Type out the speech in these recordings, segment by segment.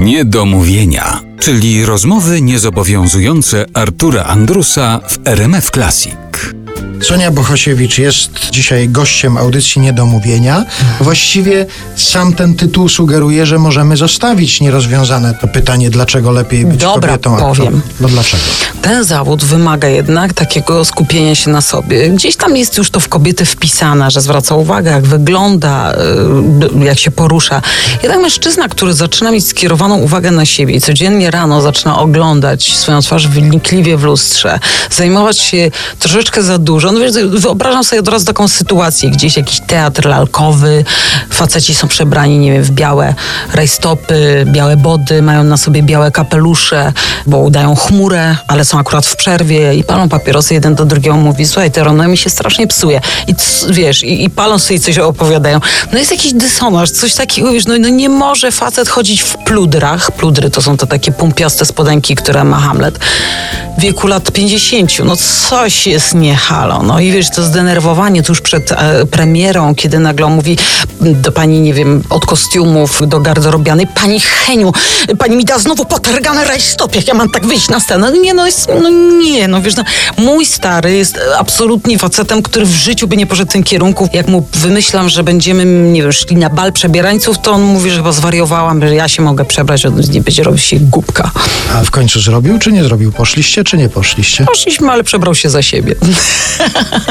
Niedomówienia, czyli rozmowy niezobowiązujące Artura Andrusa w RMF Classic. Sonia Bohosiewicz jest dzisiaj gościem audycji Niedomówienia. Właściwie sam ten tytuł sugeruje, że możemy zostawić nierozwiązane to pytanie, dlaczego lepiej być Dobra, kobietą. a kto- powiem. No dlaczego? Ten zawód wymaga jednak takiego skupienia się na sobie. Gdzieś tam jest już to w kobiety wpisane, że zwraca uwagę, jak wygląda, y, jak się porusza. Jednak mężczyzna, który zaczyna mieć skierowaną uwagę na siebie i codziennie rano zaczyna oglądać swoją twarz wynikliwie w lustrze, zajmować się troszeczkę za dużo. No wiesz, wyobrażam sobie od razu taką sytuację, gdzieś jakiś teatr lalkowy, faceci są przebrani, nie wiem, w białe rajstopy, białe body, mają na sobie białe kapelusze, bo udają chmurę, ale są akurat w przerwie i palą papierosy, jeden do drugiego mówi, słuchaj, te rono mi się strasznie psuje. I wiesz, i, i palą sobie coś opowiadają. No jest jakiś dysonans, coś takiego, wiesz, no, no nie może facet chodzić w pludrach. Pludry to są te takie pumpiaste spodenki, które ma Hamlet. Wieku lat 50. No coś jest nie halo. No i wiesz, to zdenerwowanie tuż przed e, premierą, kiedy nagle mówi do pani, nie wiem, od kostiumów do garderobianej, pani Heniu, pani mi da znowu potargane rajstop, jak ja mam tak wyjść na scenę. No nie, no, jest, no nie, no wiesz, no, mój stary jest absolutnie facetem, który w życiu by nie poszedł w tym kierunku. Jak mu wymyślam, że będziemy, nie wiem, szli na bal przebierańców, to on mówi, że chyba zwariowałam, że ja się mogę przebrać, on nie będzie robił się głupka. A w końcu zrobił, czy nie zrobił? Poszliście, czy nie poszliście? Poszliśmy, ale przebrał się za siebie.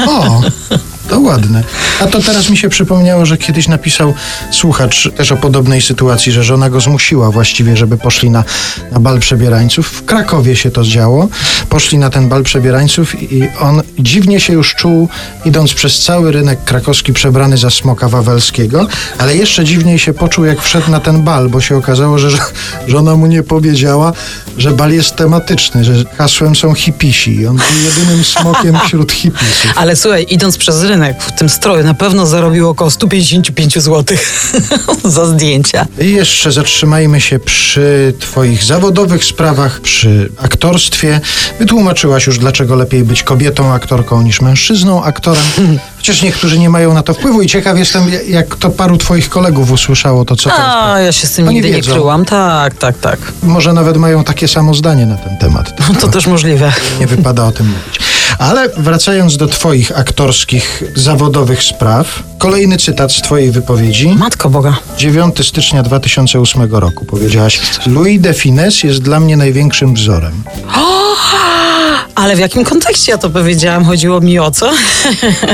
O, to ładne. A to teraz mi się przypomniało, że kiedyś napisał słuchacz też o podobnej sytuacji, że żona go zmusiła właściwie, żeby poszli na, na bal przebierańców. W Krakowie się to działo. Poszli na ten bal przebierańców i on dziwnie się już czuł, idąc przez cały rynek krakowski przebrany za smoka wawelskiego, ale jeszcze dziwniej się poczuł, jak wszedł na ten bal, bo się okazało, że żo- żona mu nie powiedziała, że bal jest tematyczny, że hasłem są hipisi on był jedynym smokiem wśród hipisów. Ale słuchaj, idąc przez rynek w tym stroju, na pewno zarobił około 155 zł za zdjęcia. I jeszcze zatrzymajmy się przy Twoich zawodowych sprawach, przy aktorstwie. Wytłumaczyłaś już, dlaczego lepiej być kobietą aktorką niż mężczyzną aktorem. Chociaż niektórzy nie mają na to wpływu i ciekaw jestem, jak to paru Twoich kolegów usłyszało to, co. A, ja się z tym Oni nigdy nie wiedzą. kryłam. Tak, tak, tak. Może nawet mają takie samo zdanie na ten temat. To też możliwe. Nie wypada o tym mówić. Ale wracając do Twoich aktorskich, zawodowych spraw, kolejny cytat z Twojej wypowiedzi. Matko Boga. 9 stycznia 2008 roku powiedziałaś: Louis de Finesse jest dla mnie największym wzorem. Ale w jakim kontekście ja to powiedziałam? Chodziło mi o co?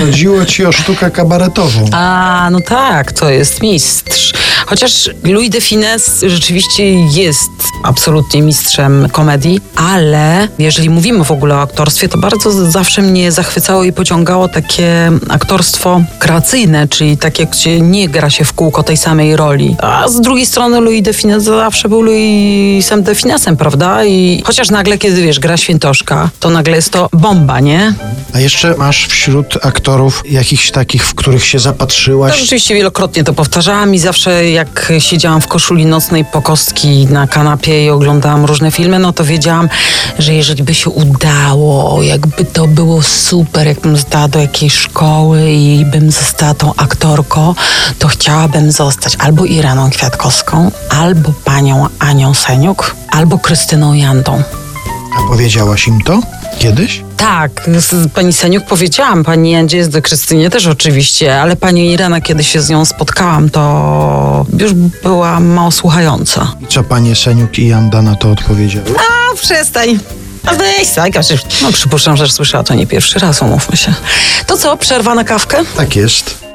Chodziło ci o sztukę kabaretową. A, no tak, to jest mistrz. Chociaż Louis de Finesse rzeczywiście jest absolutnie mistrzem komedii, ale jeżeli mówimy w ogóle o aktorstwie, to bardzo zawsze mnie zachwycało i pociągało takie aktorstwo kreacyjne, czyli takie, gdzie nie gra się w kółko tej samej roli. A z drugiej strony Louis de Finesse zawsze był Louisem de Finessem, prawda? I chociaż nagle, kiedy wiesz, gra świętoszka, to nagle jest to bomba, nie? A jeszcze masz wśród aktorów jakichś takich, w których się No, zapatrzyłaś? rzeczywiście wielokrotnie to powtarzałam i zawsze jak siedziałam w koszuli nocnej po kostki na kanapie i oglądałam różne filmy, no to wiedziałam, że jeżeli by się udało, jakby to było super, jakbym została do jakiejś szkoły i bym została tą aktorką, to chciałabym zostać albo Iraną Kwiatkowską, albo panią Anią Seniuk, albo Krystyną Jandą. A powiedziałaś im to kiedyś? Tak, z pani Seniuk powiedziałam, pani Jandzie jest do Krystynie też oczywiście, ale pani Irena, kiedy się z nią spotkałam, to już była mało słuchająca. I co panie Seniuk i Janda na to odpowiedziały? A, przestań. A weź, przecież- no przypuszczam, że słyszała to nie pierwszy raz, umówmy się. To co, przerwa na kawkę? Tak jest.